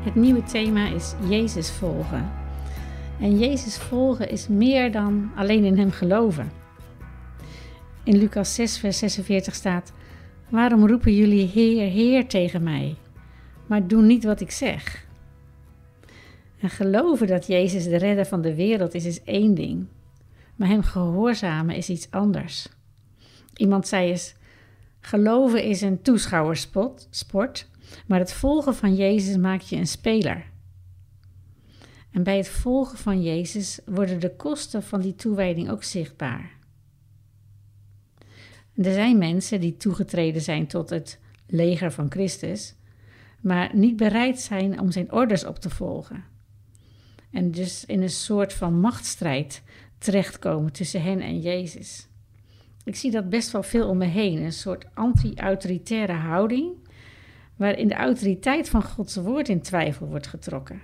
Het nieuwe thema is Jezus volgen. En Jezus volgen is meer dan alleen in Hem geloven. In Lucas 6, vers 46 staat: Waarom roepen jullie Heer, Heer tegen mij, maar doen niet wat ik zeg? En geloven dat Jezus de redder van de wereld is, is één ding, maar Hem gehoorzamen is iets anders. Iemand zei eens: Geloven is een toeschouwersport, maar het volgen van Jezus maakt je een speler. En bij het volgen van Jezus worden de kosten van die toewijding ook zichtbaar. Er zijn mensen die toegetreden zijn tot het leger van Christus, maar niet bereid zijn om zijn orders op te volgen. En dus in een soort van machtsstrijd terechtkomen tussen hen en Jezus. Ik zie dat best wel veel om me heen, een soort anti-autoritaire houding, waarin de autoriteit van Gods woord in twijfel wordt getrokken.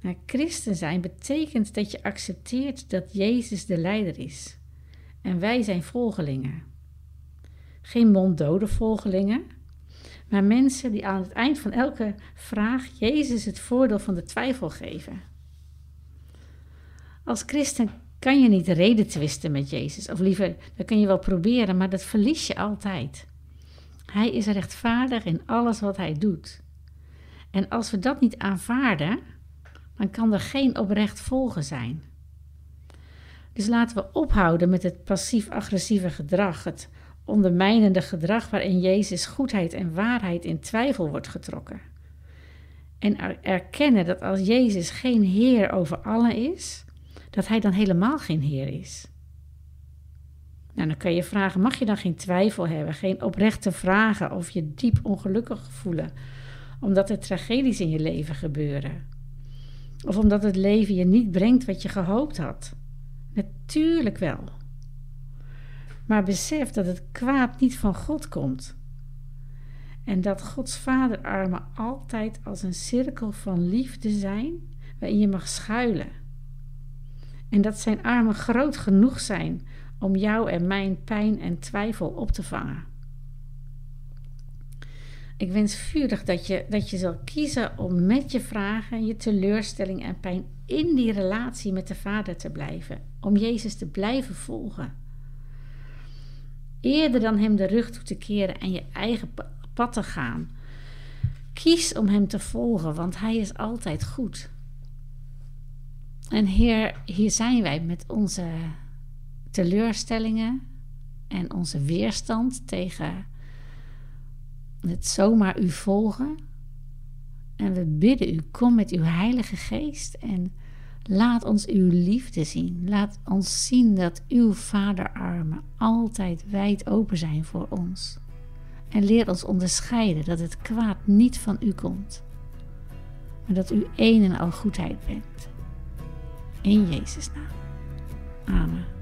Nou, christen zijn betekent dat je accepteert dat Jezus de leider is en wij zijn volgelingen. Geen monddode volgelingen, maar mensen die aan het eind van elke vraag Jezus het voordeel van de twijfel geven. Als christen kan je niet reden twisten met Jezus, of liever, dat kun je wel proberen, maar dat verlies je altijd. Hij is rechtvaardig in alles wat hij doet. En als we dat niet aanvaarden, dan kan er geen oprecht volgen zijn. Dus laten we ophouden met het passief-agressieve gedrag, het ondermijnende gedrag waarin Jezus goedheid en waarheid in twijfel wordt getrokken. En erkennen dat als Jezus geen Heer over allen is, dat Hij dan helemaal geen Heer is. Dan kan je vragen: mag je dan geen twijfel hebben, geen oprechte vragen of je diep ongelukkig voelen, omdat er tragedies in je leven gebeuren? Of omdat het leven je niet brengt wat je gehoopt had? Natuurlijk wel. Maar besef dat het kwaad niet van God komt. En dat Gods vaderarmen altijd als een cirkel van liefde zijn waarin je mag schuilen. En dat zijn armen groot genoeg zijn om jou en mijn pijn en twijfel op te vangen. Ik wens vurig dat je, dat je zal kiezen om met je vragen, je teleurstelling en pijn in die relatie met de Vader te blijven. Om Jezus te blijven volgen. Eerder dan Hem de rug toe te keren en je eigen pad te gaan. Kies om Hem te volgen, want Hij is altijd goed. En Heer, hier zijn wij met onze teleurstellingen en onze weerstand tegen het zomaar u volgen. En we bidden u, kom met uw Heilige Geest en laat ons uw liefde zien. Laat ons zien dat uw vaderarmen altijd wijd open zijn voor ons. En leer ons onderscheiden dat het kwaad niet van u komt, maar dat u één en al goedheid bent. In Jezus' naam. Amen.